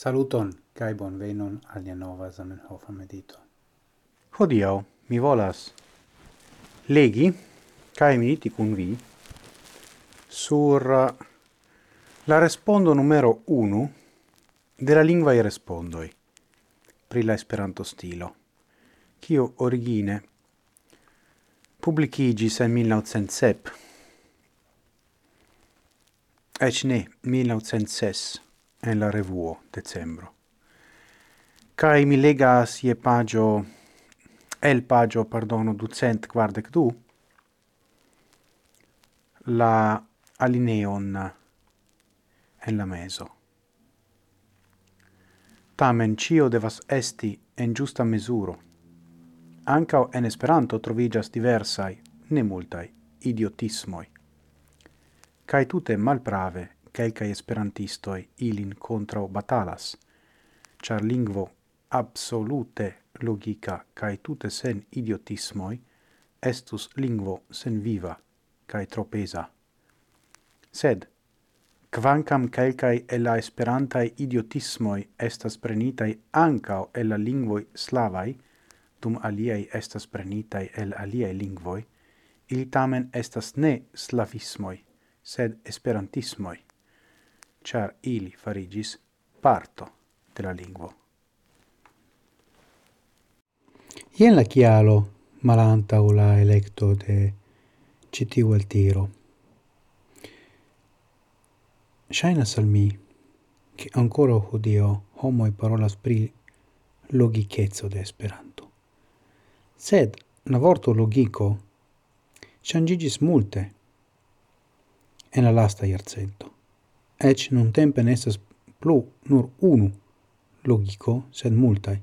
Saluton, cae al nia nova Zamenhofa medito. Hodiau, mi volas legi, cae mediti cun vi, sur uh, la respondo numero 1 la lingua i respondoi, pri la esperanto stilo, cio origine publicigis en 1907, ec ne, 1906, en la revuo decembro. Cai mi legas je pagio, el pagio, pardono, ducent quardec du, la alineon en la meso. Tamen cio devas esti en giusta mesuro. Ancao en Esperanto trovigas diversai, ne multai, idiotismoi. Cai tute malprave quelcae esperantistoi ilin contra batalas, char lingvo absolute logica cae tute sen idiotismoi estus lingvo sen viva cae tropesa. Sed, quancam quelcae el la esperantae idiotismoi estas prenitai ancao el la lingvoi slavai, dum aliei estas prenitai el aliei lingvoi, il tamen estas ne slavismoi, sed esperantismoi char ili farigis parto de la lingvo. Ien la chialo malanta o la electo de citiu el tiro. Shaina salmi che ancora hodio homo e parolas pri logichezzo de Esperanto. Sed na vorto logico changigis multe en la lasta iarcento ec nun tempe nestas plu nur unu logico, sed multae.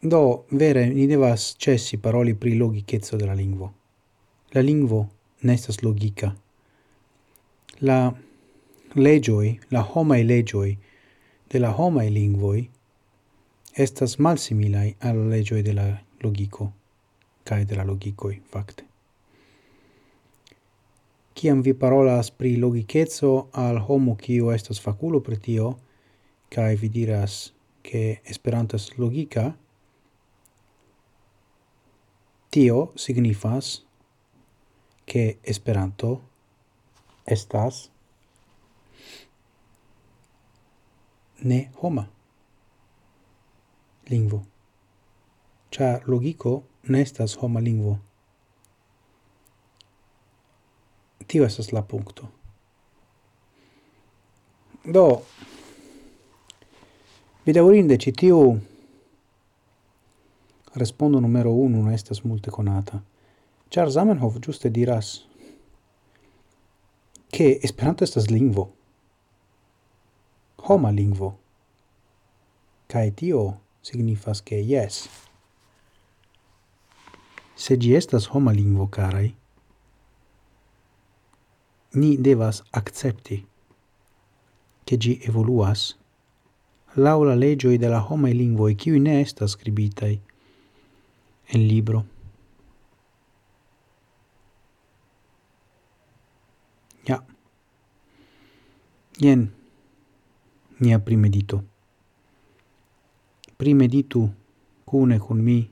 Do, vere, ni devas cessi paroli pri logicezzo della lingvo. La lingvo nestas logica. La legioi, la homae legioi, de la homae lingvoi, estas malsimilai alla legioi de la logico, cae de la logicoi, facte kiam vi parolas pri logicezo al homo kiu estas faculo pri tio, kai vi diras che estas logica, tio signifas che esperanto estas ne homa lingvo. Cia logico nestas homa lingvo. tio esas la punkto. Do, vidaurinde ci tiu respondo numero unu non estas multe conata. Char Zamenhof giuste diras che Esperanto estas lingvo, homa lingvo, cae tio signifas che yes. Se gi estas homa lingvo, carai, ni devas accepti che gi evoluas laula legioi de la homai lingvoi qui ne estas scribitai en libro. Ja. Ien nia primedito. Primeditu cune cun mi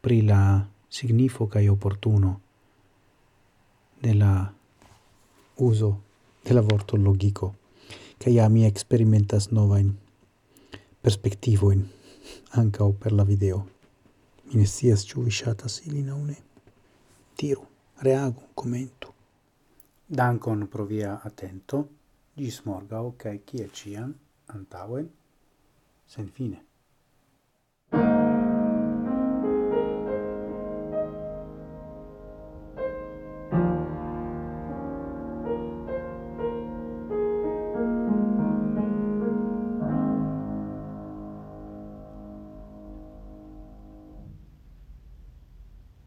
pri la signifo cae opportuno de la uso de la vorto logico, che ja mi experimentas in perspectivoin, o per la video. Mi ne sias ciu visciata shatas ilin. Tiru, reagu, commento Dankon pro via attento, gis morgao, cae cia cian, antauen, sen fine.